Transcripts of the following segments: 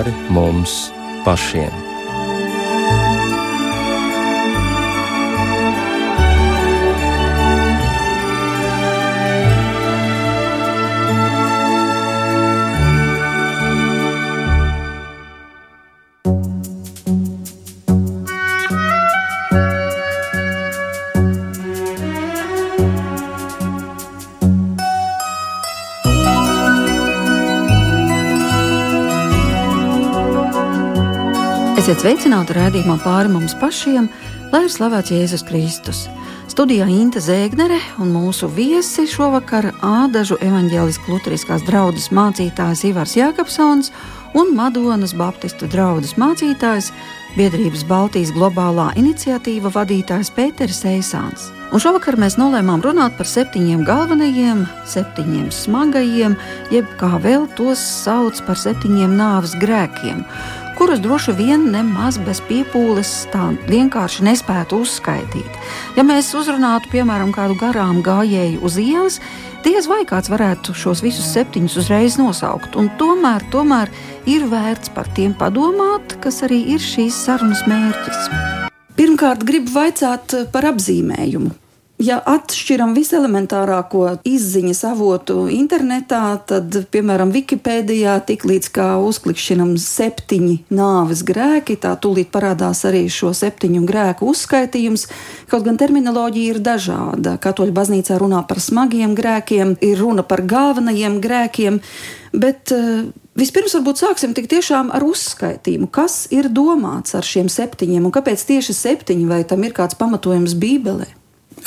pāri mums pašiem. Esiet sveicināti raidījumā pāri mums pašiem, lai ir slavēts Jēzus Kristus. Studijā Inte Zēgnere un mūsu viesi šovakar Ādažu evaņģēliskās luteriskās draudzes mācītājs Ivars Jākapsons un Madonas Baptistu draudzes mācītājs biedrības Baltijas globālā iniciatīva vadītājs Pēteris Eisāns. Un šovakar mēs nolēmām runāt par septiņiem galvenajiem, septiņiem smagajiem, jeb kā vēl tos sauc par septiņiem nāves grēkiem kurus droši vien nemaz bez piepūles tā vienkārši nespētu uzskaitīt. Ja mēs uzrunātu, piemēram, kādu garām gājēju uz ielas, diez vai kāds varētu šos visus septiņus uzreiz nosaukt, un tomēr, tomēr ir vērts par tiem padomāt, kas arī ir šīs sarunas mērķis. Pirmkārt, gribu vaicāt par apzīmējumu. Ja atšķiram viselementārāko izziņas avotu internetā, tad, piemēram, Wikipēdijā tik līdz kā uzklikšķinam septiņi nāves grēki, tā tūlīt parādās arī šo septiņu grēku uzskaitījums. Kaut gan terminoloģija ir dažāda. Katoļu baznīcā runā par smagiem grēkiem, ir runa par galvenajiem grēkiem, bet uh, Vispirms varbūt sāksim tik tiešām ar uzskaitījumu, kas ir domāts ar šiem septiņiem un kāpēc tieši septiņi, vai tam ir kāds pamatojums Bībelē?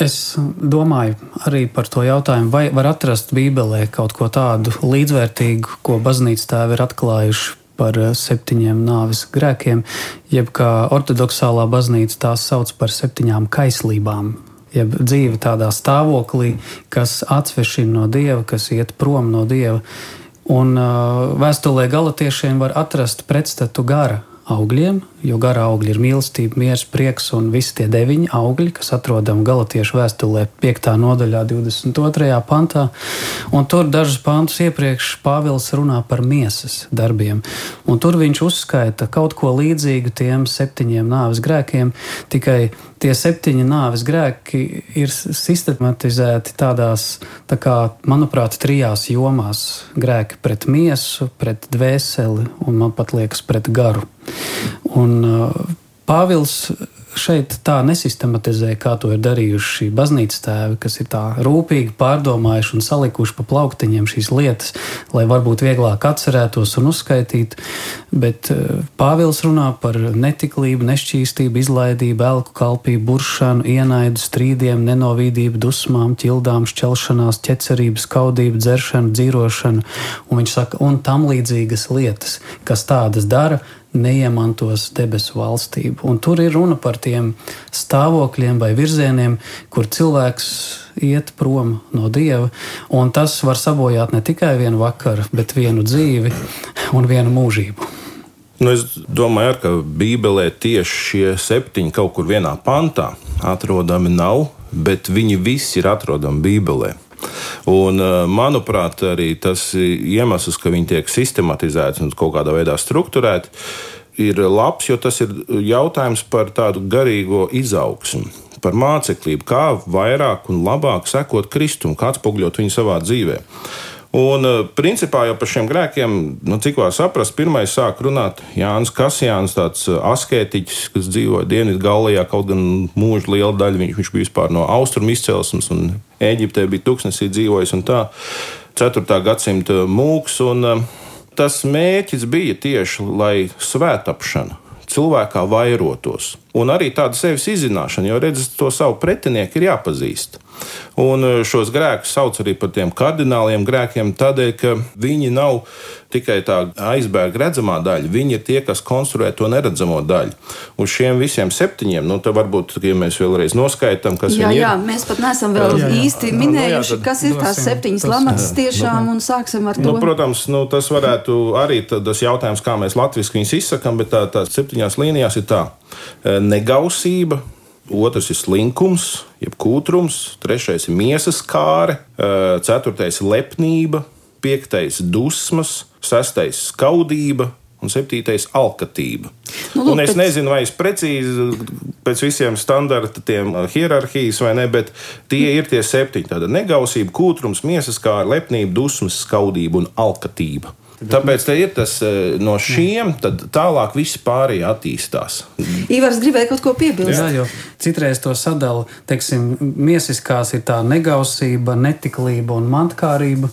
Es domāju arī par to jautājumu, vai var atrast Bībelē kaut ko tādu līdzvērtīgu, ko baznīcas tēvi ir atklājuši par eh, septiņiem nāves grēkiem, jeb kā ortodoksālā baznīca tās sauc par septiņām kaislībām. Jeb dzīve tādā stāvoklī, kas atsvešina no dieva, kas iet prom no dieva. Un uh, vēstulē galotiešiem var atrast pretstatu gara augļiem, jo gara augļi ir mīlestība, miers, prieks un visi tie deviņi augļi, kas atrodami Galatiešu vēstulē, 5. nodaļā, 22. pantā. Un tur dažus pantus iepriekš Pāvils runā par miesas darbiem. Un tur viņš uzskaita kaut ko līdzīgu tiem septiņiem nāves grēkiem, tikai tie septiņi nāves grēki ir sistematizēti tādās, tā kā, manuprāt, trijās jomās - grēki pret miesu, pret dvēseli un man pat liekas pret garu. Un uh, Pāvils šeit tā nesistematizē, kā to ir darījuši baznīcas tēvi, kas ir tā rūpīgi pārdomājuši un salikuši pa plauktiņiem šīs lietas, lai varbūt vieglāk atcerētos un uzskaitītu. Bet eh, Pāvils runā par netiklību, nešķīstību, izlaidību, elku kalpību, buršanu, ienaidu, strīdiem, nenovīdību, dusmām, ķildām, šķelšanās, ķecerību, skaudību, dzeršanu, dzīrošanu, un saka, un tam līdzīgas lietas, kas tādas dara neiemantos debesu valstību. Un tur ir runa par tiem stāvokļiem vai virzieniem, kur cilvēks iet prom no dieva, un tas var sabojāt ne tikai vienu vakaru, bet vienu dzīvi un vienu mūžību. Nu, es domāju, ka Bībelē tieši šie septiņi kaut kur vienā pantā atrodami nav, bet viņi visi ir atrodami Bībelē. Un, eh, manuprāt, arī tas iemesls, ka viņi tiek sistematizēti un kaut kādā veidā strukturēti, ir labs, jo tas ir jautājums par tādu garīgo izaugsmu. Par māceklību, kā vairāk un labāk sekot Kristum, kā atspoguļot viņu savā dzīvēm. Un, eh, principā, jau par šiem grēkiem, nu, cik var saprast, pirmais sāk runāt Jānis Kasjāns, tāds eh, asketiķis, kas dzīvoja Dienvidu Galijā, kaut gan mūža liela daļa viņš, viņš bija vispār no austrumu izcelsmes, un Eģiptē bija tūkstnesī dzīvojis, un tā 4. gadsimta mūks. Un, eh, tas mērķis bija tieši, lai svētapšana cilvēkā vairotos. Un arī tāda sevis izzināšana, jo redzat, to savu pretinieku ir jāpazīst. Un e, šos grēkus sauc arī par tiem kardināliem grēkiem, tādēļ, ka viņi nav tikai tā aizbēga redzamā daļa, viņi ir tie, kas konstruē to neredzamo daļu. Uz šiem visiem septiņiem, nu, tad varbūt, ja mēs vēlreiz noskaidām, kas jā, viņi jā, ir. Mēs pat neesam vēl jā, jā. īsti minējuši, kas ir tās septiņas lamatas tiešām, un sāksim ar to. Nu, protams, nu, tas varētu arī tas jautājums, kā mēs latviski viņus izsakam, bet tā, tās septiņās līnijās ir tā e, negausība, otrs ir slinkums, jeb kūtrums, trešais ir miesas kāre, ceturtais ir lepnība, piektais ir dusmas, sestais ir skaudība. un septītais - alkatība. Nu, lūk, un es pēc- nezinu, vai es precīzi pēc visiem standartiem hierarhijas vai ne, bet tie ir tie septiņi. Tāda negausība, kūtrums, miesas kā lepnība, dusmas, skaudība un alkatība. Tāpēc te ir tas eh, no šiem, tad tālāk viss pārējie attīstās. Ivars gribēja kaut ko piebilst. Jā, jo citreiz to sadala, teiksim, miesiskās ir tā negausība, netiklība un mantkārība.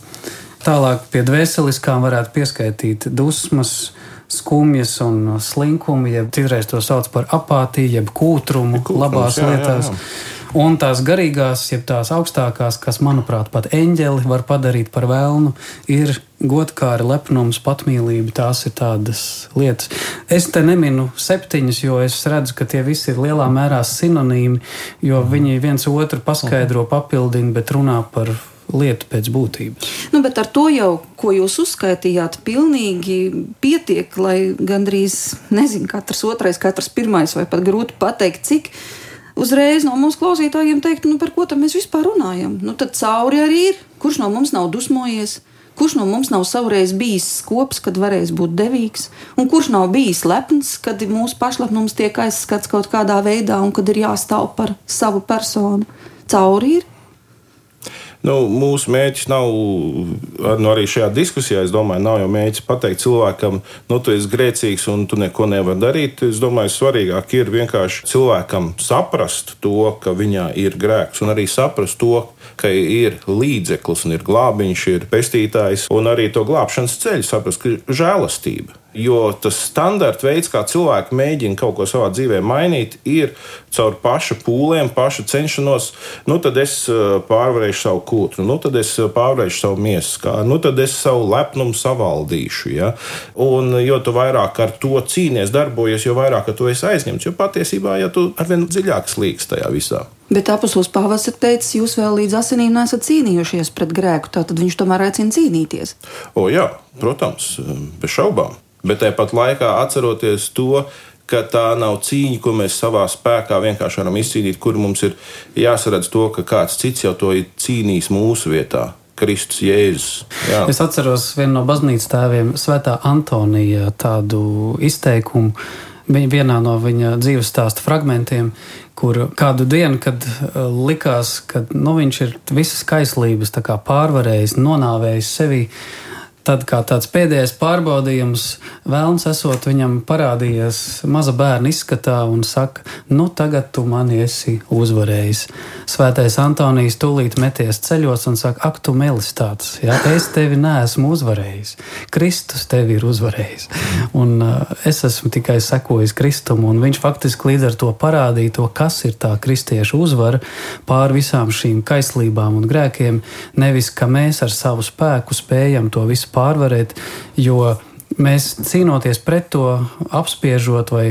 Tālāk pie dvēseliskām varētu pieskaitīt dusmas, skumjas un slinkumi, jeb citreiz to sauc par apātiju, jeb kūtrumu, Kūtrums, labās jā, jā, lietās. jā. Un tās garīgās, jeb tās augstākās, kas, manuprāt, pat eņģeli var padarīt par vēlnu, ir godkāra, lepnums, patmīlība. Tās ir tādas lietas. Es te neminu septiņas, jo es redzu, ka tie visi ir lielā mērā sinonīmi, jo viņi viens otru paskaidro, papildina, bet runā par lietu pēc būtības. Nu, bet ar to jau, ko jūs uzskaitījāt, pilnīgi pietiek, lai gandrīz, nezinu, katrs otrais, katrs pirmais, vai pat grūti pateikt, cik uzreiz no mūsu klausītājiem teikt, nu, par ko mēs vispār runājam. Nu, tad cauri arī ir. Kurš no mums nav dusmojies? Kurš no mums nav savreiz bijis skops, kad varēs būt devīgs, un kurš nav bijis lepns, kad mūsu pašlepnums tiek aizskats kaut kādā veidā, un kad ir jāstāv par savu personu? Cauri ir. Nu, mūsu mērķis nav nu, arī šajā diskusijā. Es domāju, nav jau mērķis pateikt cilvēkam, nu, tu esi grēcīgs un tu neko nevari darīt. Es domāju, svarīgāk ir vienkārši cilvēkam saprast to, ka viņā ir grēks, un arī saprast to, ka ir līdzeklis un ir glābiņš, ir pestītājs, un arī to glābšanas ceļu saprast, ka žēlastība. Jo tas standarta veids, kā cilvēki mēģina kaut ko savā dzīvē mainīt, ir caur pašu pūlēm, pašu cenšanos. Nu, tad es eh, pārvarēšu savu kūtru, nu, tad es pārvarēšu savu miesu, kā, nu, tad es savu lepnumu savaldīšu. Ja? Un, jo tu vairāk ar to cīnies, darbojies, jo vairāk ar to esi aizņemts. Jo patiesībā, ja tu arvien dziļāk slīkst tajā visā. Bet apustulis Pāvils ir teicis, jūs vēl līdz asinīm nesat cīnījušies pret grēku, tad viņš tomēr aicina cīnīties. O, jā, protams, bez šaubām. Bet tāpat laikā atceroties to, ka tā nav cīņa, ko mēs savā spēkā vienkārši varam izcīnīt, kur mums ir jāsaredz to, ka kāds cits jau to ir cīnījis mūsu vietā. Kristus Jēzus. Jā. Es atceros vienu no baznīcas tēviem, Svētā Antonija, tādu izteikumu. Vienā no viņa dzīves stāsta fragmentiem, kur kādu dienu, kad uh, likās, ka nu, viņš ir visas kaislības pārvarējis, nonāvējis sevi, tad kā tāds pēdējais pārbaudījums, vēlams esot viņam parādījies maza bērna izskatā un saka, nu tagad tu mani esi uzvarējis. Svētais Antonijs tūlīt meties ceļos un saka, ak, tu melis tāds, ja es tevi neesmu uzvarējis. Kristus tevi ir uzvarējis. Un uh, es esmu tikai sekojis Kristum, un viņš faktiski līdz ar to parādīja to, kas ir tā kristiešu uzvara pār visām šīm kaislībām un grēkiem. Nevis, ka mēs ar savu spēku spējam to visu pārvarēt, jo mēs cīnoties pret to, apspiežot vai,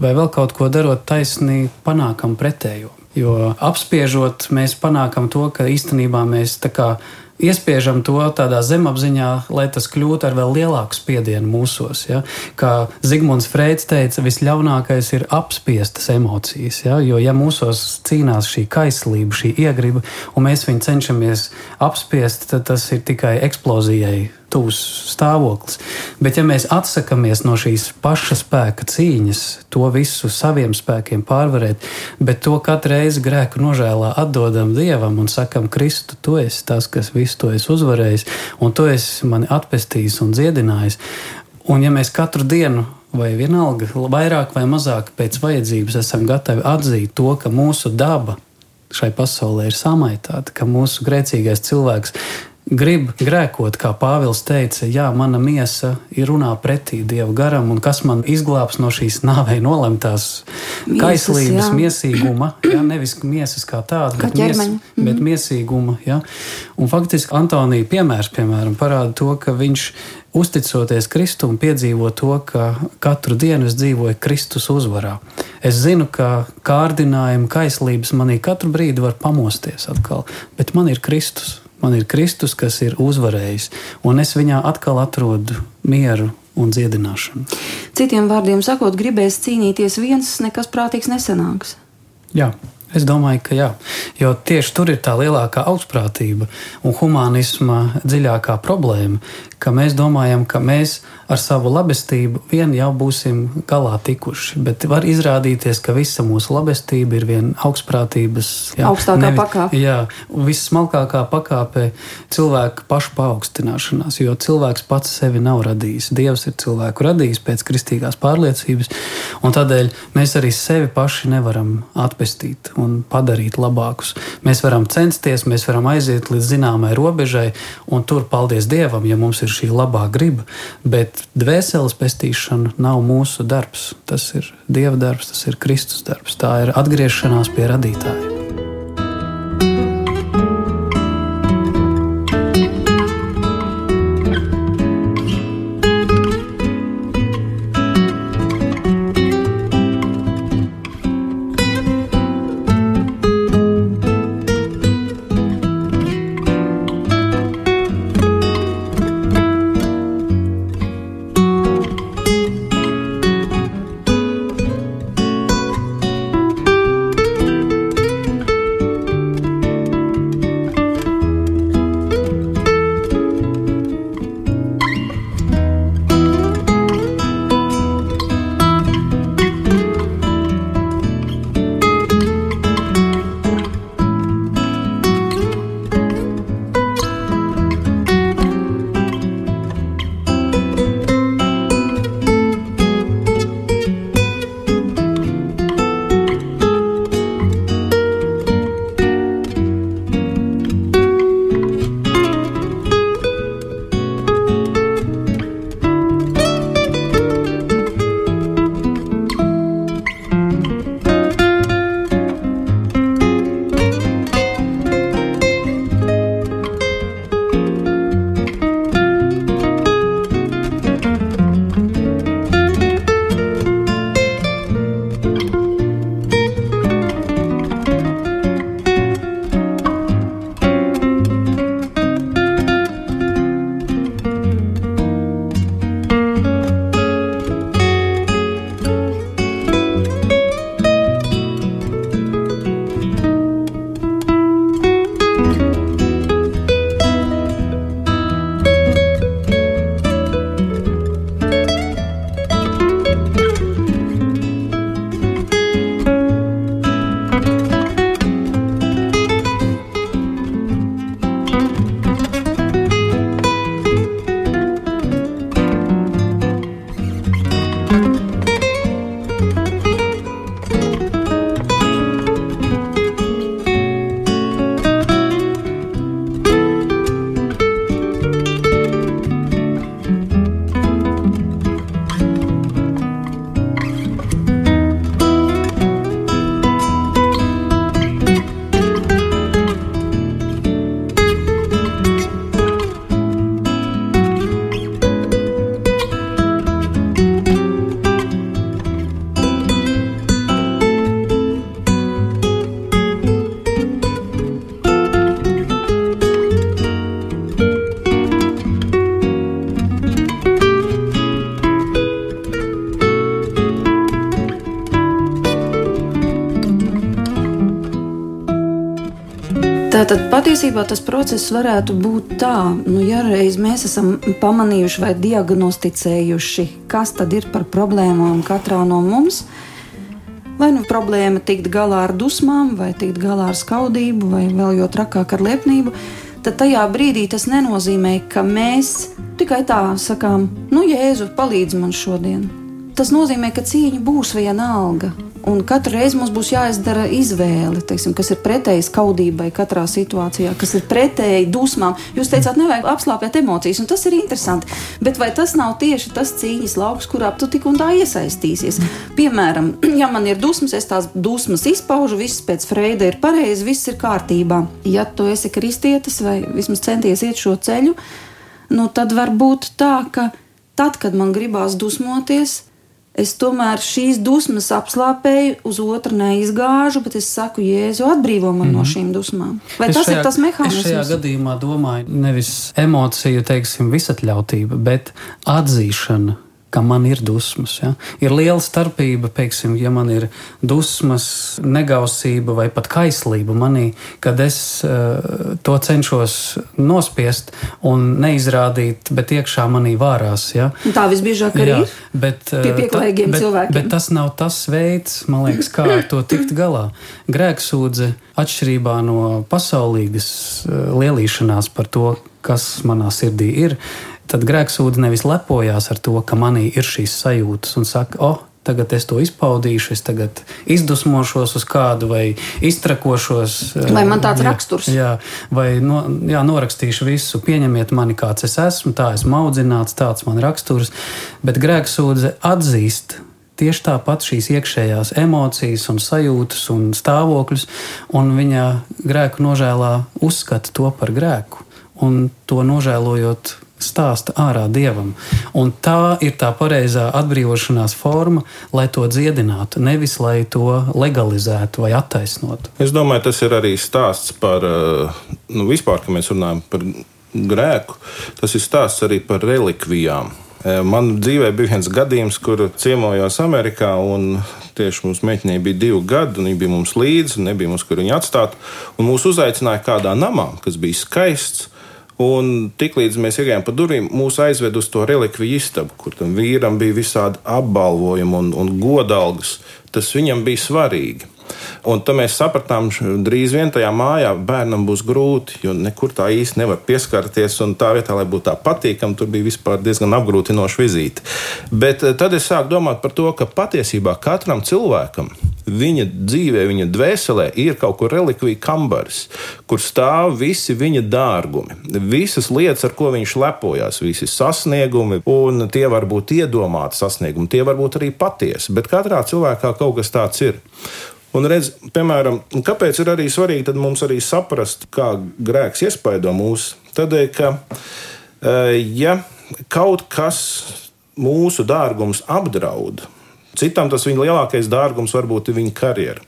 vai vēl kaut ko darot taisnīgi, panākam pretējo. Jo apspiežot, mēs panākam to, ka īstenībā mēs tā kā iespiežam to tādā zemapziņā, lai tas kļūtu ar vēl lielāku spiedienu mūsos. Ja? Kā Zigmunds Freids teica, visļaunākais ir apspiestas emocijas. Ja? Jo, ja mūsos cīnās šī kaislība, šī iegriba, un mēs viņu cenšamies apspiest, tad tas ir tikai eksplozijai tuvs stāvoklis. Bet, ja mēs atsakāmies no šīs paša spēka cīņas, to visu saviem spēkiem pārvarēt, bet to katru reizi grēku nožēlā atdodam Dievam un sakam, Kristu, tu esi tas, kas visu to esi uzvarējis, un tu esi mani atpestījis un dziedinājis. Un ja mēs katru dienu vai vienalga, vairāk vai mazāk pēc vajadzības esam gatavi atzīt to, ka mūsu daba šai pasaulē ir samaitāta, ka mūsu grēcīgais cilvēks grib grēkot, kā Pāvils teica, jā, mana miesa ir runā pretī Dieva garam, un kas man izglābs no šīs nāvei nolemtās Miesas, kaislības, jā. miesīguma, jā, nevis miesas kā tāda, Kā bet, mies, ķermeņa. Mhm. bet miesīguma. Jā. Un faktiski Antonija piemērs, piemēram, parāda to, ka viņš uzticoties Kristum, piedzīvo to, ka katru dienu es dzīvoju Kristus uzvarā. Es zinu, ka kārdinājumi, kaislības manī katru brīdi var pamosties atkal, bet man ir Kristus. Man ir Kristus, kas ir uzvarējis, un es viņā atkal atrodu mieru un dziedināšanu. Citiem vārdiem sakot, gribēs cīnīties viens, nekas prātīgs nesanāks. Jā, Es domāju, ka jā, jo tieši tur ir tā lielākā augstprātība un humanisma dziļākā problēma, ka mēs domājam, ka mēs ar savu labestību vien jau būsim galā tikuši. Bet var izrādīties, ka visa mūsu labestība ir viena augstprātības jā, augstākā nevi, pakāpe. Jā, vissmalkākā pakāpe cilvēka pašu paaugstināšanās, jo cilvēks pats sevi nav radījis. Dievs ir cilvēku radījis pēc kristīgās pārliecības, un tādēļ mēs arī sevi paši nevaram atpestīt un padarīt labākus. Mēs varam censties, mēs varam aiziet līdz zināmai robežai, un tur, paldies Dievam, ja mums ir šī labā griba. Bet dvēseles pestīšana nav mūsu darbs. Tas ir Dieva darbs, tas ir Kristus darbs. Tā ir atgriešanās pie radītāja. Tātad patiesībā tas process varētu būt tā, nu, ja reiz mēs esam pamanījuši vai diagnosticējuši, kas tad ir par problēmām katrā no mums. Vai nu problēma tikt galā ar dusmām, vai tikt galā ar skaudību, vai vēl jau trakāk ar lepnību, tad tajā brīdī tas nenozīmē, ka mēs tikai tā sakām, nu, Jēzu, palīdzi man šodien. Tas nozīmē, ka cīņa būs vienalga. Un katru reizi mums būs jāizdara izvēle, teiksim, kas ir pretēji skaudībai katrā situācijā, kas ir pretēji dusmām. Jūs teicāt, nevajag apslāpēt emocijas, un tas ir interesanti. Bet vai tas nav tieši tas cīņas lauks, kurā tu tik un tā iesaistīsies? Piemēram, ja man ir dusmas, es tās dusmas izpaužu, viss pēc Freida ir pareizi, viss ir kārtībā. Ja tu esi kristietis vai vismaz centies iet šo ceļu, nu tad var būt tā, ka tad, kad man gribās dusmoties, Es tomēr šīs dusmas apslāpēju, uz otru neizgāžu, bet es saku, Jēzu, atbrīvo man mm no mhm. šīm dusmām. Vai es tas šajā, ir tas mehānisms? Es šajā gadījumā domāju nevis emociju, teiksim, visatļautība, bet atzīšana ka man ir dusmas. Ja? Ir liela starpība, piemēram, ja man ir dusmas, negausība vai pat kaislība manī, kad es uh, to cenšos nospiest un neizrādīt, bet iekšā manī vārās. Ja? Tā visbiežāk arī Jā. Bet, pie pieklājīgiem ta, cilvēkiem. Bet, bet tas nav tas veids, man liekas, kā ar to tikt galā. Grēksūdze atšķirībā no pasaulīgas uh, lielīšanās par to, kas manā sirdī ir tad grēksūdze nevis lepojas ar to, ka manī ir šīs sajūtas un saka, oh, tagad es to izpaudīšu, es tagad izdusmošos uz kādu vai iztrakošos. Vai man tāds jā, raksturs? Jā, vai no, jā, norakstīšu visu, pieņemiet mani, kāds es esmu, tā esmu audzināts, tāds man raksturs. Bet grēksūdze atzīst. Tieši tāpat šīs iekšējās emocijas, un sajūtas un stāvokļus, un viņa grēku nožēlā uzskata to par grēku. Un to nožēlojot, stāsta ārā dievam. Un tā ir tā pareizā atbrīvošanās forma, lai to dziedinātu, nevis lai to legalizētu vai attaisnotu. Es domāju, tas ir arī stāsts par, eh, nu, vispār, kad mēs runājam par grēku, tas ir stāsts arī par relikvijām. Eh, man dzīvē bija viens gadījums, kur ciemojos Amerikā, un tieši mūsu meitenei bija divi gadi, un viņa bija mums līdzi, nebija mums, kur viņu atstāt. Un mūs uzaicināja kādā namā, kas bija skaists. Un tiklīdz mēs iegājām pa durvīm, mūs aizved uz to relikviju istabu, kur tam vīram bija visādi apbalvojumi un, un godalgas. Tas viņam bija svarīgi. Un tad mēs sapratām, drīz vien tajā mājā bērnam būs grūti, jo nekur tā īsti nevar pieskarties. Un tā vietā, lai būtu tā patīkami, tur bija vispār diezgan apgrūtinoša vizīte. Bet eh, tad es sāku domāt par to, ka patiesībā katram cilvēkam viņa dzīvē, viņa dvēselē ir kaut kur relikvija kambaris, kur stāv visi viņa dārgumi, visas lietas, ar ko viņš lepojas, visi sasniegumi, un tie var būt iedomāti sasniegumi, tie var būt arī patiesi, bet katrā cilvēkā kaut kas tāds ir. Un redz, piemēram, kāpēc ir arī svarīgi mums arī saprast, kā grēks iespaido mūs? Tādēļ, ka eh, ja kaut kas mūsu dārgums apdraud, citam tas viņa lielākais dārgums var būt viņa karjera.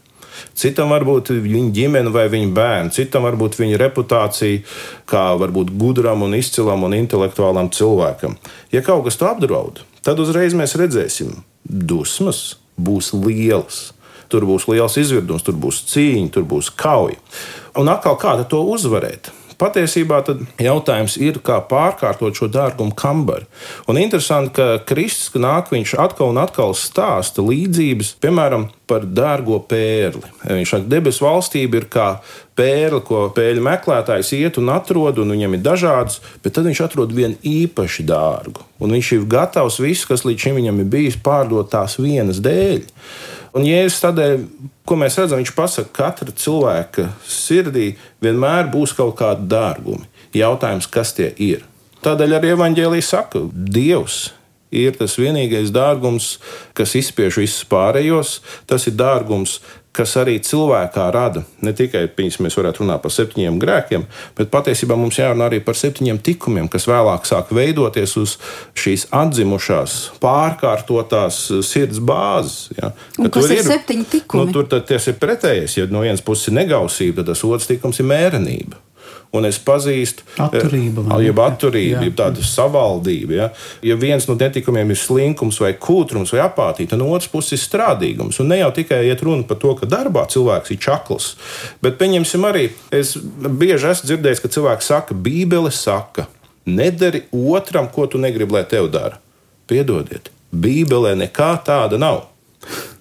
Citam var būt viņa ģimene vai viņa bērni, citam var būt viņa reputācija, kā varbūt gudram un izcilam un intelektuālam cilvēkam. Ja kaut kas to apdraud, tad uzreiz mēs redzēsim, dusmas būs lielas tur būs liels izvirdums, tur būs cīņa, tur būs kauja. Un atkal, kā to uzvarēt? Patiesībā jautājums ir, kā pārkārtot šo dārgumu kambari. Un interesanti, ka Kristus nāk, viņš atkal un atkal stāsta līdzības, piemēram, par dārgo pērli. Viņš saka, debesu valstība ir kā pērle, ko pēļu meklētājs iet un atrod, un viņam ir dažādas, bet tad viņš atrod vienu īpaši dārgu. Un viņš ir gatavs visu, kas līdz šim viņam ir bijis, pārdot tās vienas dēļ. Un Jēzus tādēļ, ko mēs redzam, viņš pasaka, ka katra cilvēka sirdī vienmēr būs kaut kādi dārgumi. Jautājums, kas tie ir? Tādēļ arī evanģēlija saka, Dievs ir tas vienīgais dārgums, kas izspiež visus pārējos. Tas ir dārgums, kas arī cilvēkā rada ne tikai piņas, mēs varētu runāt par septiņiem grēkiem, bet patiesībā mums jārunā arī par septiņiem tikumiem, kas vēlāk sāk veidoties uz šīs atzimušās, pārkārtotās sirds bāzes. Ja. Kas ir, ir septiņi tikumi? Nu, tur tas ir pretējais. Ja no vienas puses ir negausība, tad tas otrs tikums ir mērenība un es pazīstu atturību, eh, jeb atturību, jeb tādu savaldību. Ja? ja viens no netikumiem ir slinkums vai kūtrums vai apātija, tad no otras puses ir strādīgums. Un ne jau tikai iet runa par to, ka darbā cilvēks ir čakls, bet pieņemsim arī, es bieži esmu dzirdējis, ka cilvēks saka, Bībele saka, nedari otram, ko tu negribi, lai tev dara. Piedodiet, Bībelē nekā tāda nav.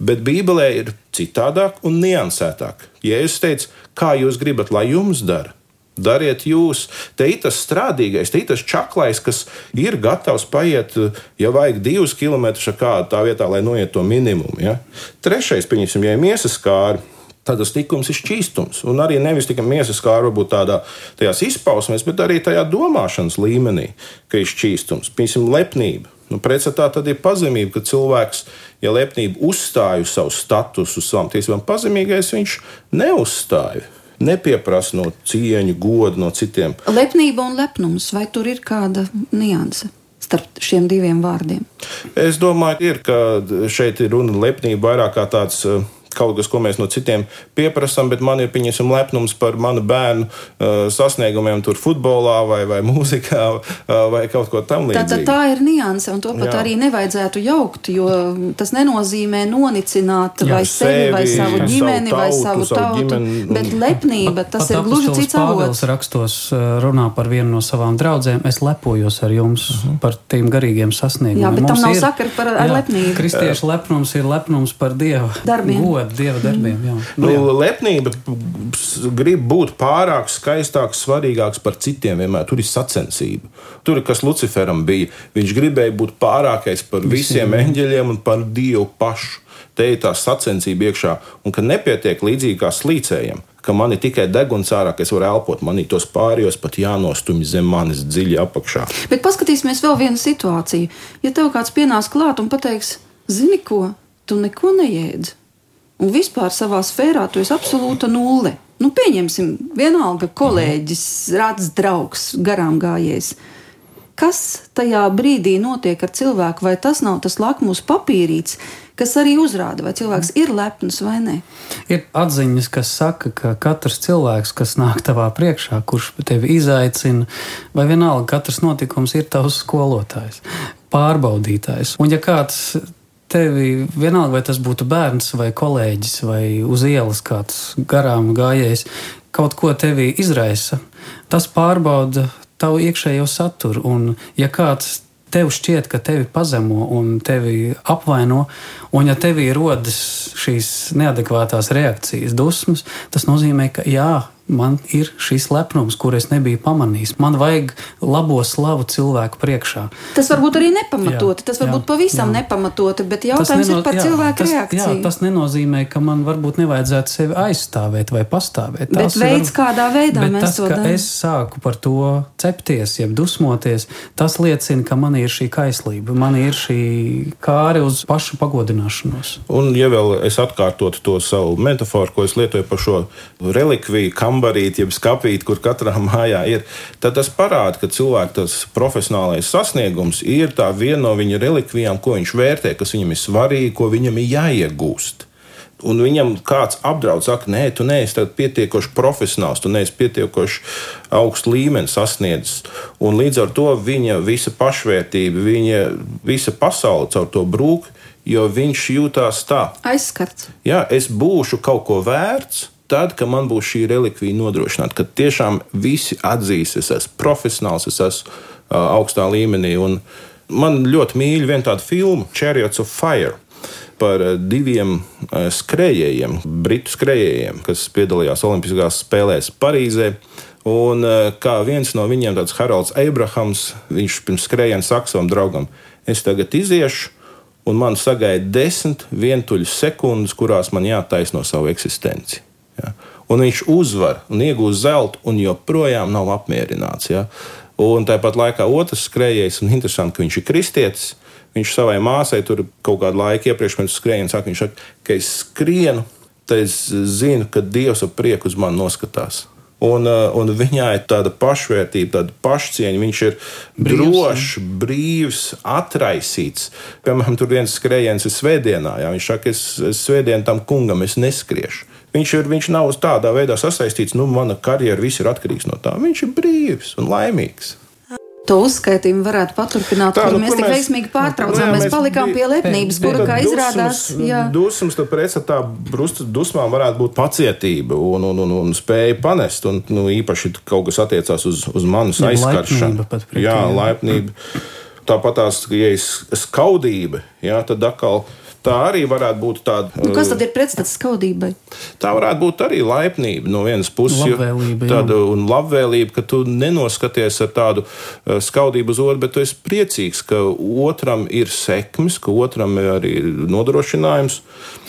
Bet Bībelē ir citādāk un niansētāk. Ja es teicu, kā jūs gribat, lai jums dara, Dariet jūs, te ir tas strādīgais, te ir tas čaklais, kas ir gatavs paiet, ja vajag divus kilometrus ar kādu tā vietā, lai noiet to minimumu. Ja? Trešais, pieņemsim, ja ir miesas kāri. Tad tas tikums ir šķīstums. Un arī nevis tikai miesas kā varbūt tādā izpausmēs, bet arī tajā domāšanas līmenī, ka ir šķīstums. Piemēram, lepnība. Nu, Pretstatā tad ir pazemība, ka cilvēks, ja lepnība uzstāj uz savu statusu, savām tiesībām, pazemīgais viņš neuzstāja nepieprasa no cieņu, godu no citiem. Lepnība un lepnums, vai tur ir kāda nianse? Starp šiem diviem vārdiem? Es domāju, ir, ka šeit ir runa lepnība vairāk kā tāds uh, kaut kas, ko mēs no citiem pieprasām, bet man ir pieņemsim lepnums par manu bērnu uh, sasniegumiem, tur futbolā vai, vai mūzikā uh, vai kaut ko tamlīdzīgu. Tā, tā, tā ir nianse, un to pat Jā. arī nevajadzētu jaukt, jo tas nenozīmē nonicināt Jā, vai sevi, vai savu ģimeni, savu tautu, vai savu tautu, ģimeni, bet lepnība, tas pat, ir gluži cits avots. rakstos runā par vienu no savām draudzēm, es lepojos ar jums uh mhm. -huh. par tiem garīgiem sasniegumiem. Jā, bet Mums tam nav ir, sakara par jā, lepnību. Kristiešu lepnums ir lepnums par Dieva darbiem. Godu Dieva darbiem. Jā. Nu, jā. Lepnība grib būt pārāk skaistāks, svarīgāks par citiem. Vienmēr tur ir sacensība. Tur ir kas Luciferam bija. Viņš gribēja būt pārākais par visiem, visiem eņģeļiem un par Dievu pašu. Te ir tā sacensība iekšā, un ka nepietiek līdzīgi kā slīcējiem, ka man ir tikai deguns ārā, ka es varu elpot, man ir tos pārējos pat jānostumj zem manis dziļi apakšā. Bet paskatīsimies vēl vienu situāciju. Ja tev kāds pienāks klāt un pateiks, zini ko, tu neko neēdzi un vispār savā sfērā tu esi absolūta nulle. Nu, pieņemsim, vienalga kolēģis, rāds draugs, garām gājējs. Kas tajā brīdī notiek ar cilvēku, vai tas nav tas lakmus papīrīts, kas arī uzrāda, vai cilvēks ir lepns vai nē? Ir atziņas, kas saka, ka katrs cilvēks, kas nāk tavā priekšā, kurš tevi izaicina, vai vienalga, katrs notikums ir tavs skolotājs, pārbaudītājs. Un ja kāds tevi, vienalga vai tas būtu bērns vai kolēģis vai uz ielas kāds garām gājējs, kaut ko tevī izraisa, tas pārbauda tavu iekšējo saturu. Un, ja kāds tev šķiet, ka tevi pazemo un tevi apvaino, un ja tevī rodas šīs neadekvātās reakcijas, dusmas, tas nozīmē, ka jā, man ir šis lepnums, kur es nebiju pamanījis. Man vajag labo slavu cilvēku priekšā. Tas varbūt arī nepamatoti, jā, tas varbūt jā, pavisam jā. nepamatoti, bet jautājums neno, ir par jā, cilvēku tas, reakciju. Jā, tas nenozīmē, ka man varbūt nevajadzētu sevi aizstāvēt vai pastāvēt. Bet tas veids, var, kādā veidā mēs tas, to darām. Es sāku par to cepties, jeb dusmoties, tas liecina, ka man ir šī kaislība, man ir šī kāri uz pašu pagodināšanos. Un, ja vēl es atkārtotu to savu metaforu, ko es lietoju par šo relikviju, kam kambarīti, jeb skapīti, kur katrā mājā ir, tad tas parāda, ka cilvēka profesionālais sasniegums ir tā viena no viņa relikvijām, ko viņš vērtē, kas viņam ir svarīgi, ko viņam ir jāiegūst. Un viņam kāds apdraud, saka, nē, tu neesi pietiekoši profesionāls, tu neesi pietiekoši augstu līmeni sasniedzis. Un līdz ar to viņa visa pašvērtība, viņa visa pasaule caur to brūk, jo viņš jūtās tā. Aizskarts. Jā, es būšu kaut ko vērts, tad, kad man būs šī relikvija nodrošināta, kad tiešām visi atzīs, es esmu profesionāls, es esmu uh, augstā līmenī. Un man ļoti mīļa viena tāda filma, Chariots of Fire. Par diviem skrejējiem, britu skrejējiem, kas piedalījās Olimpiskās spēlēs Parīzē. Un kā viens no viņiem, tāds Haralds Abrahams, viņš pirms skrējiena saka savam draugam, es tagad iziešu, un man sagaida desmit vientuļas sekundes, kurās man jātaisno savu eksistenci. Ja? Un viņš uzvar un iegūst zeltu, un joprojām nav apmierināts. Ja? Un tāpat laikā otrs skrejējs, un interesanti, ka viņš ir kristietis. Viņš savai māsai tur kaut kādu laiku iepriekš pirms skrējiena saka, viņš saka, ka es skrienu, tad es zinu, ka Dievs ar prieku uz mani noskatās. Un, uh, un viņā ir tāda pašvērtība, tāda pašcieņa. Viņš ir brīvs, drošs, brīvs, atraisīts. Piemēram, tur viens skrējiens ir svētdienā. Jā, viņš saka, es, es svētdienu tam kungam es neskriešu. Viņš, ir, viņš nav tādā veidā sasaistīts, nu, mana karjera viss ir atkarīgs no tā. Viņš ir brīvs un laimīgs. To uzskaitījumu varētu paturpināt, tā, kur nu, mēs tik veiksmīgi pārtraucām. Nu, jā, mēs palikām pie lepnības, kura, kā izrādās, jā. Dusmas, tad pretstatā dusmām varētu būt pacietība un, un, un, un spēja panest. Un, nu, īpaši kaut kas attiecās uz, uz jā, aizskaršanu. Jā, laipnība. Tāpat tās, ja ir skaudība, jā, tad atkal. Tā arī varētu būt tāda. Nu, kas tad ir pretstats skaudībai? Tā varētu būt arī laipnība no vienas puses. Labvēlība, tāda, un labvēlība, ka tu nenoskaties ar tādu uh, skaudību uz otru, bet tu esi priecīgs, ka otram ir sekmes, ka otram ir arī nodrošinājums.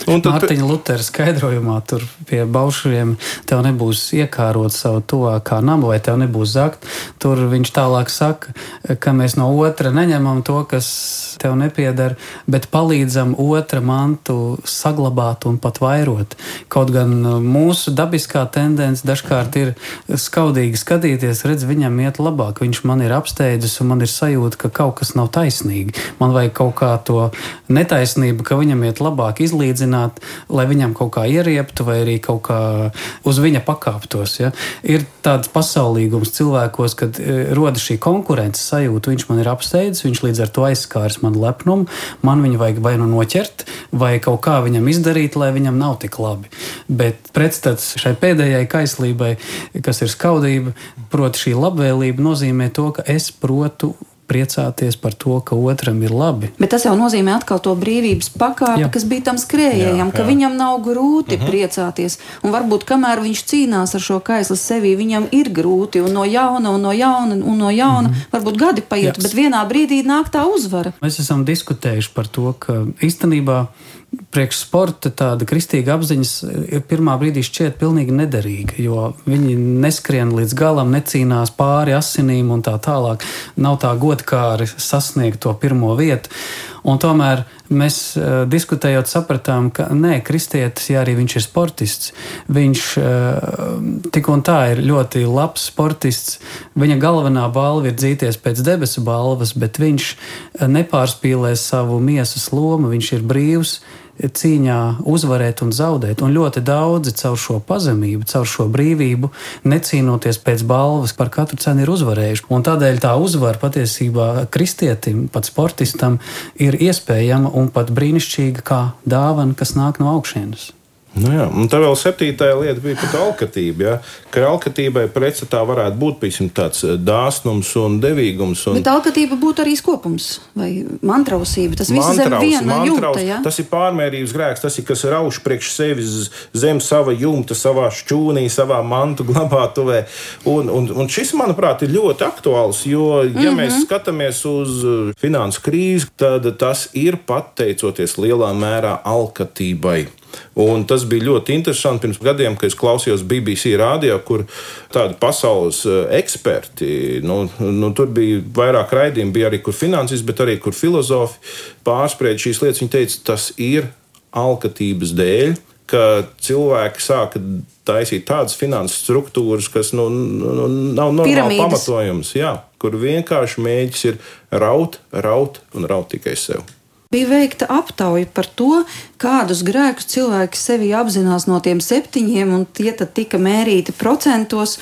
Un tad... Mārtiņa Lutera skaidrojumā tur pie baušiem tev nebūs iekārot savu tuvākā namu vai tev nebūs zakt. Tur viņš tālāk saka, ka mēs no otra neņemam to, kas tev nepiedara, bet palīdzam otram otra mantu saglabāt un pat vairot. Kaut gan uh, mūsu dabiskā tendence dažkārt ir skaudīgi skatīties, redz, viņam iet labāk, viņš man ir apsteidzis un man ir sajūta, ka kaut kas nav taisnīgi. Man vajag kaut kā to netaisnību, ka viņam iet labāk izlīdzināt, lai viņam kaut kā ierieptu vai arī kaut kā uz viņa pakāptos. Ja? Ir tāds pasaulīgums cilvēkos, kad e, rodas šī konkurences sajūta, viņš man ir apsteidzis, viņš līdz ar to aizskārs man lepnumu, man viņu vajag vai nu noķert, vai kaut kā viņam izdarīt, lai viņam nav tik labi. Bet pretstats šai pēdējai kaislībai, kas ir skaudība, proti šī labvēlība nozīmē to, ka es protu priecāties par to, ka otram ir labi. Bet tas jau nozīmē atkal to brīvības pakāpi, jā. kas bija tam skrējējam, jā, ka jā. viņam nav grūti uh mhm. -huh. priecāties. Un varbūt kamēr viņš cīnās ar šo kaisli sevī, viņam ir grūti un no jauna un no jauna un no jauna. Uh mhm. -huh. Varbūt gadi paiet, jā. bet vienā brīdī nāk tā uzvara. Mēs esam diskutējuši par to, ka īstenībā priekš sporta tāda kristīga apziņas ir pirmā brīdī šķiet pilnīgi nederīga, jo viņi neskrien līdz galam, necīnās pāri asinīm un tā tālāk. Nav tā godkāri sasniegt to pirmo vietu. Un tomēr mēs uh, diskutējot, sapratām, ka nē, kristietis, ja arī viņš ir sportists, viņš uh, tik un tā ir ļoti labs sportists. Viņa galvenā balva ir dzīties pēc debesu balvas, bet viņš nepārspīlē savu miesas lomu, viņš ir brīvs cīņā uzvarēt un zaudēt. Un ļoti daudzi caur šo pazemību, caur šo brīvību, necīnoties pēc balvas, par katru cenu ir uzvarējuši. Un tādēļ tā uzvara patiesībā kristietim, pat sportistam, ir iespējama un pat brīnišķīga kā dāvana, kas nāk no augšienes. Nu jā, un tā vēl septītā lieta bija par alkatību. Ja? Ka alkatībai pretstatā varētu būt piemēram, tāds eh, dāsnums un devīgums. Un... Bet alkatība būtu arī skopums vai mantrausība. Tas viss ir viena jumta. Ja? Tas ir pārmērības grēks, tas ir kas rauš priekš sevis zem sava jumta, savā šķūnī, savā mantu glabātuvē. Un, un, un šis, manuprāt, ir ļoti aktuāls, jo, ja mm -hmm. mēs skatāmies uz eh, finansu krīzi, tad tas ir pateicoties lielā mērā alkatībai. Un tas bija ļoti interesanti pirms gadiem, kad es klausījos BBC rādio, kur tādi pasaules eh, eksperti, nu, nu, tur bija vairāk raidījumi, bija arī kur finanses, bet arī kur filozofi pārspried šīs lietas. Viņi teica, tas ir alkatības dēļ, ka cilvēki sāka taisīt tādas finanses struktūras, kas nu, nu, nu nav normāli pamatojums, jā, kur vienkārši mēģis ir raut, raut un raut tikai sev bija veikta aptauja par to, kādus grēkus cilvēki sevi apzinās no tiem septiņiem, un tie tad tika mērīti procentos.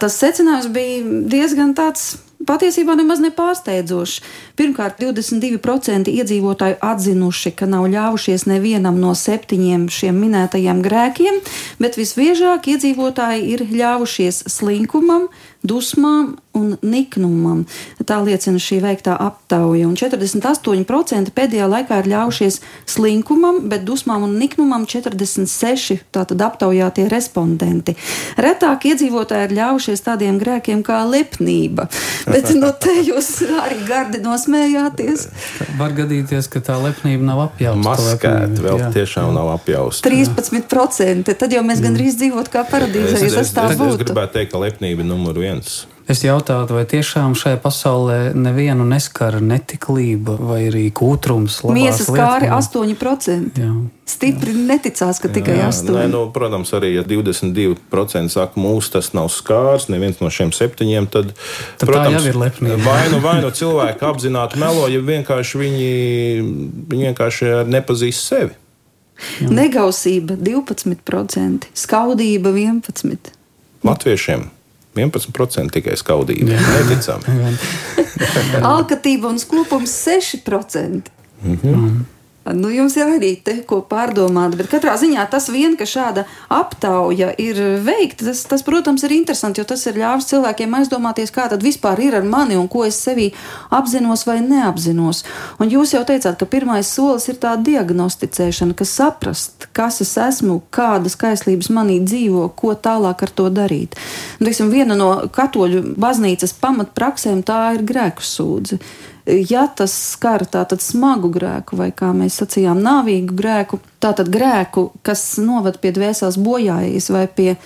Tas secinājums bija diezgan tāds patiesībā nemaz nepārsteidzošs. Pirmkārt, 22% iedzīvotāju atzinuši, ka nav ļāvušies nevienam no septiņiem šiem minētajiem grēkiem, bet visbiežāk iedzīvotāji ir ļāvušies slinkumam, dusmām un niknumam. Tā liecina šī veiktā aptauja. Un 48% pēdējā laikā ir ļaujušies slinkumam, bet dusmām un niknumam 46% tātad aptaujātie respondenti. Retāk iedzīvotāji ir ļaujušies tādiem grēkiem kā lepnība. Bet no te jūs arī gardi nosmējāties. Var gadīties, ka tā lepnība nav apjausta. Maskēta vēl jā, tiešām jā. nav apjausta. 13%. Tad jau mēs gandrīz dzīvot kā paradīzē, ja tas tā būtu. Es gribētu teikt, ka lepnība ir numur viens. Es jautātu, vai tiešām šajā pasaulē nevienu neskara netiklība vai arī kūtrums. Miesas kāri 8%. Jā. Stipri neticās, ka jā, tikai 8%. Nē, nu, protams, arī ja 22% saka, mūsu tas nav skārs, neviens no šiem septiņiem, tad, tad protams, jau ir lepnība. vai nu, vai nu cilvēki apzināti melo, ja vienkārši viņi, viņi vienkārši nepazīst sevi. Jā. Negausība 12%, skaudība 11%. Latviešiem 11% tikai skaudība. Neticami. Alkatība un skūpums 6%. Mm -hmm. Nu, jums ir arī te ko pārdomāt, bet katrā ziņā tas vien, ka šāda aptauja ir veikta, tas, tas, protams, ir interesanti, jo tas ir ļāvis cilvēkiem aizdomāties, kā tad vispār ir ar mani un ko es sevī apzinos vai neapzinos. Un jūs jau teicāt, ka pirmais solis ir tā diagnosticēšana, ka saprast, kas es esmu, kādas kaislības manī dzīvo, ko tālāk ar to darīt. Un, teiksim, viena no katoļu baznīcas pamatpraksēm tā ir grēku sūdzība ja tas skar tātad smagu grēku, vai kā mēs sacījām, nāvīgu grēku, tātad grēku, kas noved pie dvēseles bojājas vai pie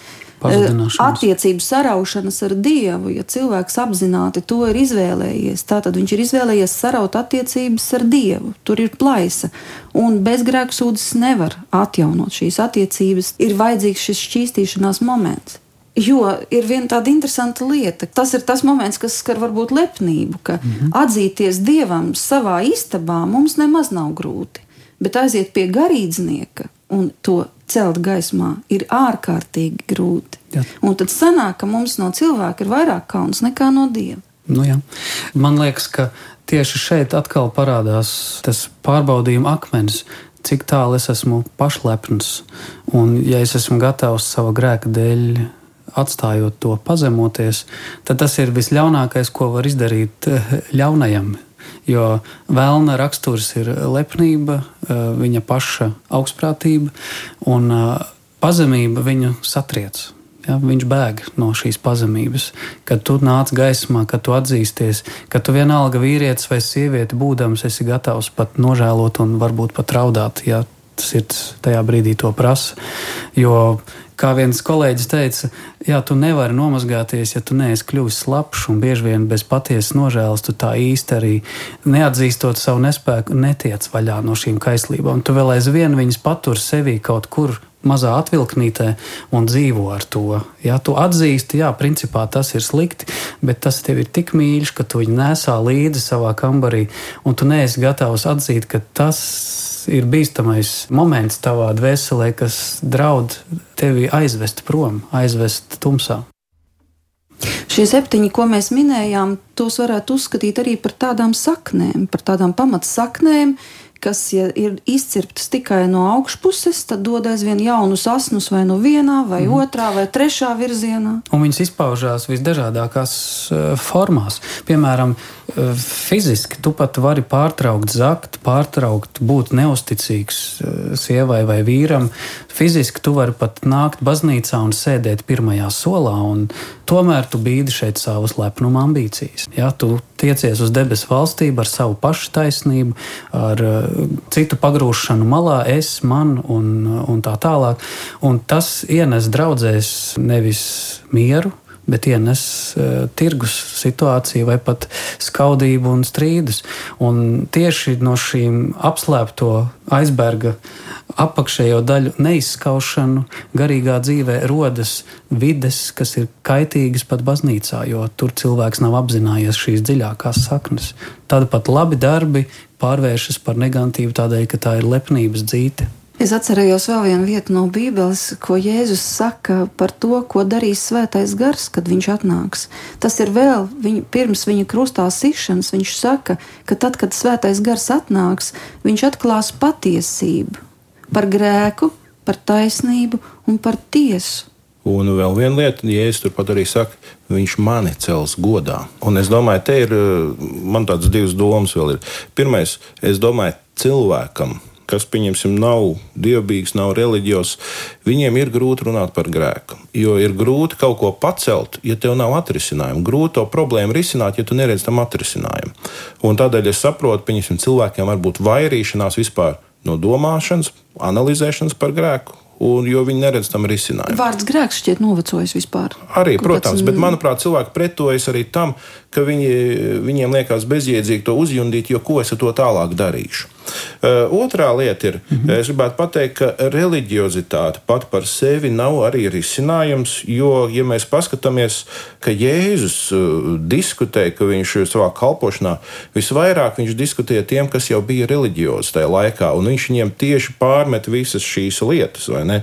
attiecību saraušanas ar Dievu. Ja cilvēks apzināti to ir izvēlējies, tad viņš ir izvēlējies saraut attiecības ar Dievu. Tur ir plaisa, un bezgrēksūdzes nevar atjaunot šīs attiecības. Ir vajadzīgs šis šķīstīšanās moments. Jo ir viena tāda interesanta lieta. Tas ir tas moments, kas skar varbūt lepnību, ka mm -hmm. atzīties dievam savā istabā mums nemaz nav grūti. Bet aiziet pie garīdznieka un to celt gaismā ir ārkārtīgi grūti. Jā. Un tad sanāk, ka mums no cilvēka ir vairāk kauns nekā no dieva. Nu, jā. Man liekas, ka tieši šeit atkal parādās tas pārbaudījuma akmens. Cik tālu es esmu pašlepns, un ja es esmu gatavs savu grēku dēļ atstājot to pazemoties, tad tas ir visļaunākais, ko var izdarīt eh, ļaunajam. Jo vēlna raksturs ir lepnība, eh, viņa paša augstprātība un eh, pazemība viņu satriec. Ja, viņš bēg no šīs pazemības. Kad tu nāc gaismā, kad tu atzīsties, ka tu vienalga vīrietis vai sieviete būdams, esi gatavs pat nožēlot un varbūt pat raudāt, ja sirds tajā brīdī to prasa. Jo Kā viens kolēģis teica, jā, tu nevari nomazgāties, ja tu neesi kļuvis slapjš un bieži vien bez patiesas nožēlas, tu tā īsti arī neatzīstot savu nespēku, netiec vaļā no šīm kaislībām. Tu vēl aizvien viņas patur sevī kaut kur mazā atvilknītē un dzīvo ar to. Ja tu atzīsti, jā, principā tas ir slikti, bet tas tev ir tik mīļš, ka tu viņu nesā līdzi savā kambarī, un tu neesi gatavs atzīt, ka tas ir bīstamais moments tavā dvēselē, kas draud tevi aizvest prom, aizvest tumsā. Šie septiņi, ko mēs minējām, tos varētu uzskatīt arī par tādām saknēm, par tādām pamatsaknēm, kas ja ir izcirptas tikai no augšpuses, tad dod aizvien jaunus asnus vai nu vienā, vai mm. otrā, vai trešā virzienā. Un viņas izpaužās visdažādākās uh, formās. Piemēram, uh, fiziski tu pat vari pārtraukt zakt, pārtraukt būt neusticīgs uh, sievai vai vīram. Fiziski tu vari pat nākt baznīcā un sēdēt pirmajā solā, un tomēr tu bīdi šeit savas lepnuma ambīcijas. Ja, tu tiecies uz debesu valstību ar savu pašu taisnību, ar citu pagrūšanu malā, es, man un, un tā tālāk. Un tas ienes draudzēs nevis mieru, bet ienes uh, tirgus situāciju vai pat skaudību un strīdus. Un tieši no šīm apslēpto aizberga apakšējo daļu neizskaušanu garīgā dzīvē rodas vides, kas ir kaitīgas pat baznīcā, jo tur cilvēks nav apzinājies šīs dziļākās saknes. Tāda pat labi darbi pārvēršas par negatīvu tādēļ, ka tā ir lepnības dzīve. Es atcerējos vēl vienu vietu no Bībeles, ko Jēzus saka par to, ko darīs Svētais Gars, kad viņš atnāks. Tas ir vēl viņa, pirms viņa krustā sišanas. Viņš saka, ka tad, kad Svētais Gars atnāks, viņš atklās patiesību par grēku, par taisnību un par tiesu. Un vēl viena lieta, es turpat arī saku, viņš mani cels godā. Un es domāju, te ir man tādas divas domas vēl. Ir. Pirmais, es domāju, cilvēkam, kas, pieņemsim, nav dievbijīgs, nav reliģijos, viņiem ir grūti runāt par grēku. Jo ir grūti kaut ko pacelt, ja tev nav atrisinājumu. Grūti to problēmu risināt, ja tu neredz tam atrisinājumu. Un tādēļ es saprotu, pieņemsim, cilvēkiem var būt vairīšanās vispār no domāšanas, analizēšanas par grēku un, jo viņi neredz tam risinājumu. Vārds grēks šķiet novecojis vispār. Arī, protams, bet manuprāt, cilvēki pretojas arī tam, ka viņi, viņiem liekas bezjēdzīgi to uzjundīt, jo ko es ar to tālāk darīšu. Otrā lieta ir, -hmm. es gribētu pateikt, ka reliģiozitāte pat par sevi nav arī risinājums, jo, ja mēs paskatāmies, ka Jēzus diskutēja, ka viņš savā kalpošanā visvairāk viņš diskutēja tiem, kas jau bija reliģiozi tajā laikā, un viņš viņiem tieši pārmet visas šīs lietas, vai ne?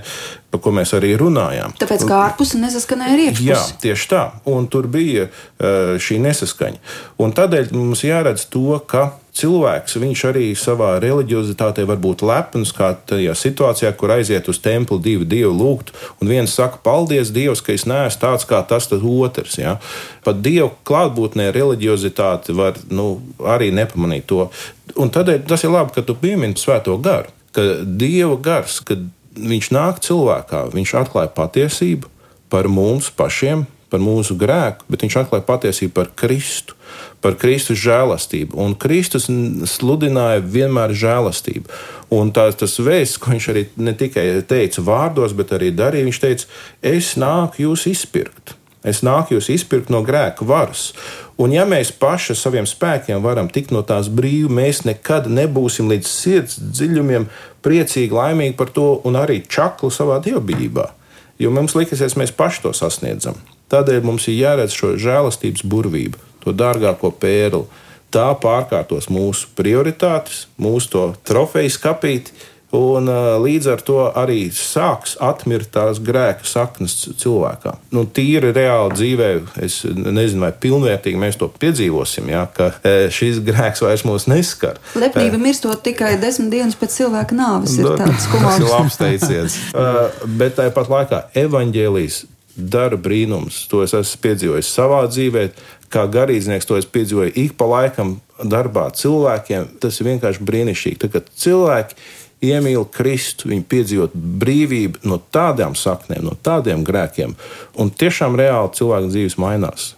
Par ko mēs arī runājām. Tāpēc kā ārpuse nesaskanēja ar iekšpusi. Jā, tieši tā. Un tur bija uh, šī nesaskaņa. Un tādēļ mums jāredz to, ka cilvēks, viņš arī savā reliģiozitātē var būt lepns, kā tajā situācijā, kur aiziet uz templi divi dievi lūgt, un viens saka, paldies Dievs, ka es neesmu tāds kā tas otrs. Ja? Pat Dieva klātbūtnē reliģiozitāte var nu, arī nepamanīt to. Un tādēļ tas ir labi, ka tu piemini svēto garu. Ka Dieva gars, kad viņš nāk cilvēkā, viņš atklāja patiesību par mums pašiem, par mūsu grēku, bet viņš atklāja patiesību par Kristu, par Kristus žēlastību. Un Kristus sludināja vienmēr žēlastību. Un tās, tas vēsts, ko viņš arī ne tikai teica vārdos, bet arī darīja, viņš teica, es nāku jūs izpirkt. Es nāku jūs izpirkt no grēka varas. Un, ja mēs paši saviem spēkiem varam tikt no tās brīvi, mēs nekad nebūsim līdz sirds dziļumiem priecīgi, laimīgi par to un arī čakli savā dievbijībā. Jo mums liksies, mēs paši to sasniedzam. Tādēļ mums ir jāredz šo žēlastības burvību, to dārgāko pērli. Tā pārkārtos mūsu prioritātes, mūsu trofeju skapīti, Un, līdz ar to arī sāks atmirt tās grēka saknes cilvēkā. Nu, tīri reāli dzīvē, es nezinu, vai pilnvērtīgi mēs to piedzīvosim, ja, ka šis grēks vairs mūs neskar. Lepnība mirstot tikai desmit dienas pēc cilvēka nāves ir nu, tāds kumārs. Tas ir labs teiciens. bet tāpat laikā evaņģēlijas dara brīnums. To es esmu piedzīvojis savā dzīvē, kā garīdznieks to es piedzīvoju ik pa laikam darbā cilvēkiem. Tas ir vienkārši brīnišķīgi. Kad cilvēki iemīl Kristu, viņi piedzīvot brīvību no tādām saknēm, no tādiem grēkiem, un tiešām reāli cilvēku dzīves mainās.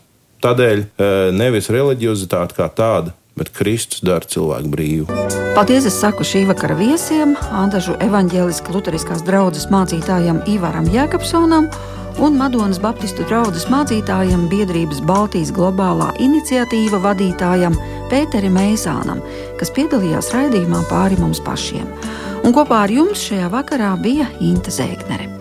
Tādēļ eh, nevis reliģiozitāte kā tāda, bet Kristus dara cilvēku brīvu. Paldies! Es saku šī vakara viesiem, Andažu evaņģēliskās Lutheriskās draugas mācītājam Ivaram Jēkabsonam un Madonas Baptistu draugas mācītājam biedrības Baltijas globālā iniciatīva vadītājam Pēterim Meisānam, kas piedalījās raidījumā pāri mums pašiem. Un kopā ar jums šajā vakarā bija Inte Zēgnere.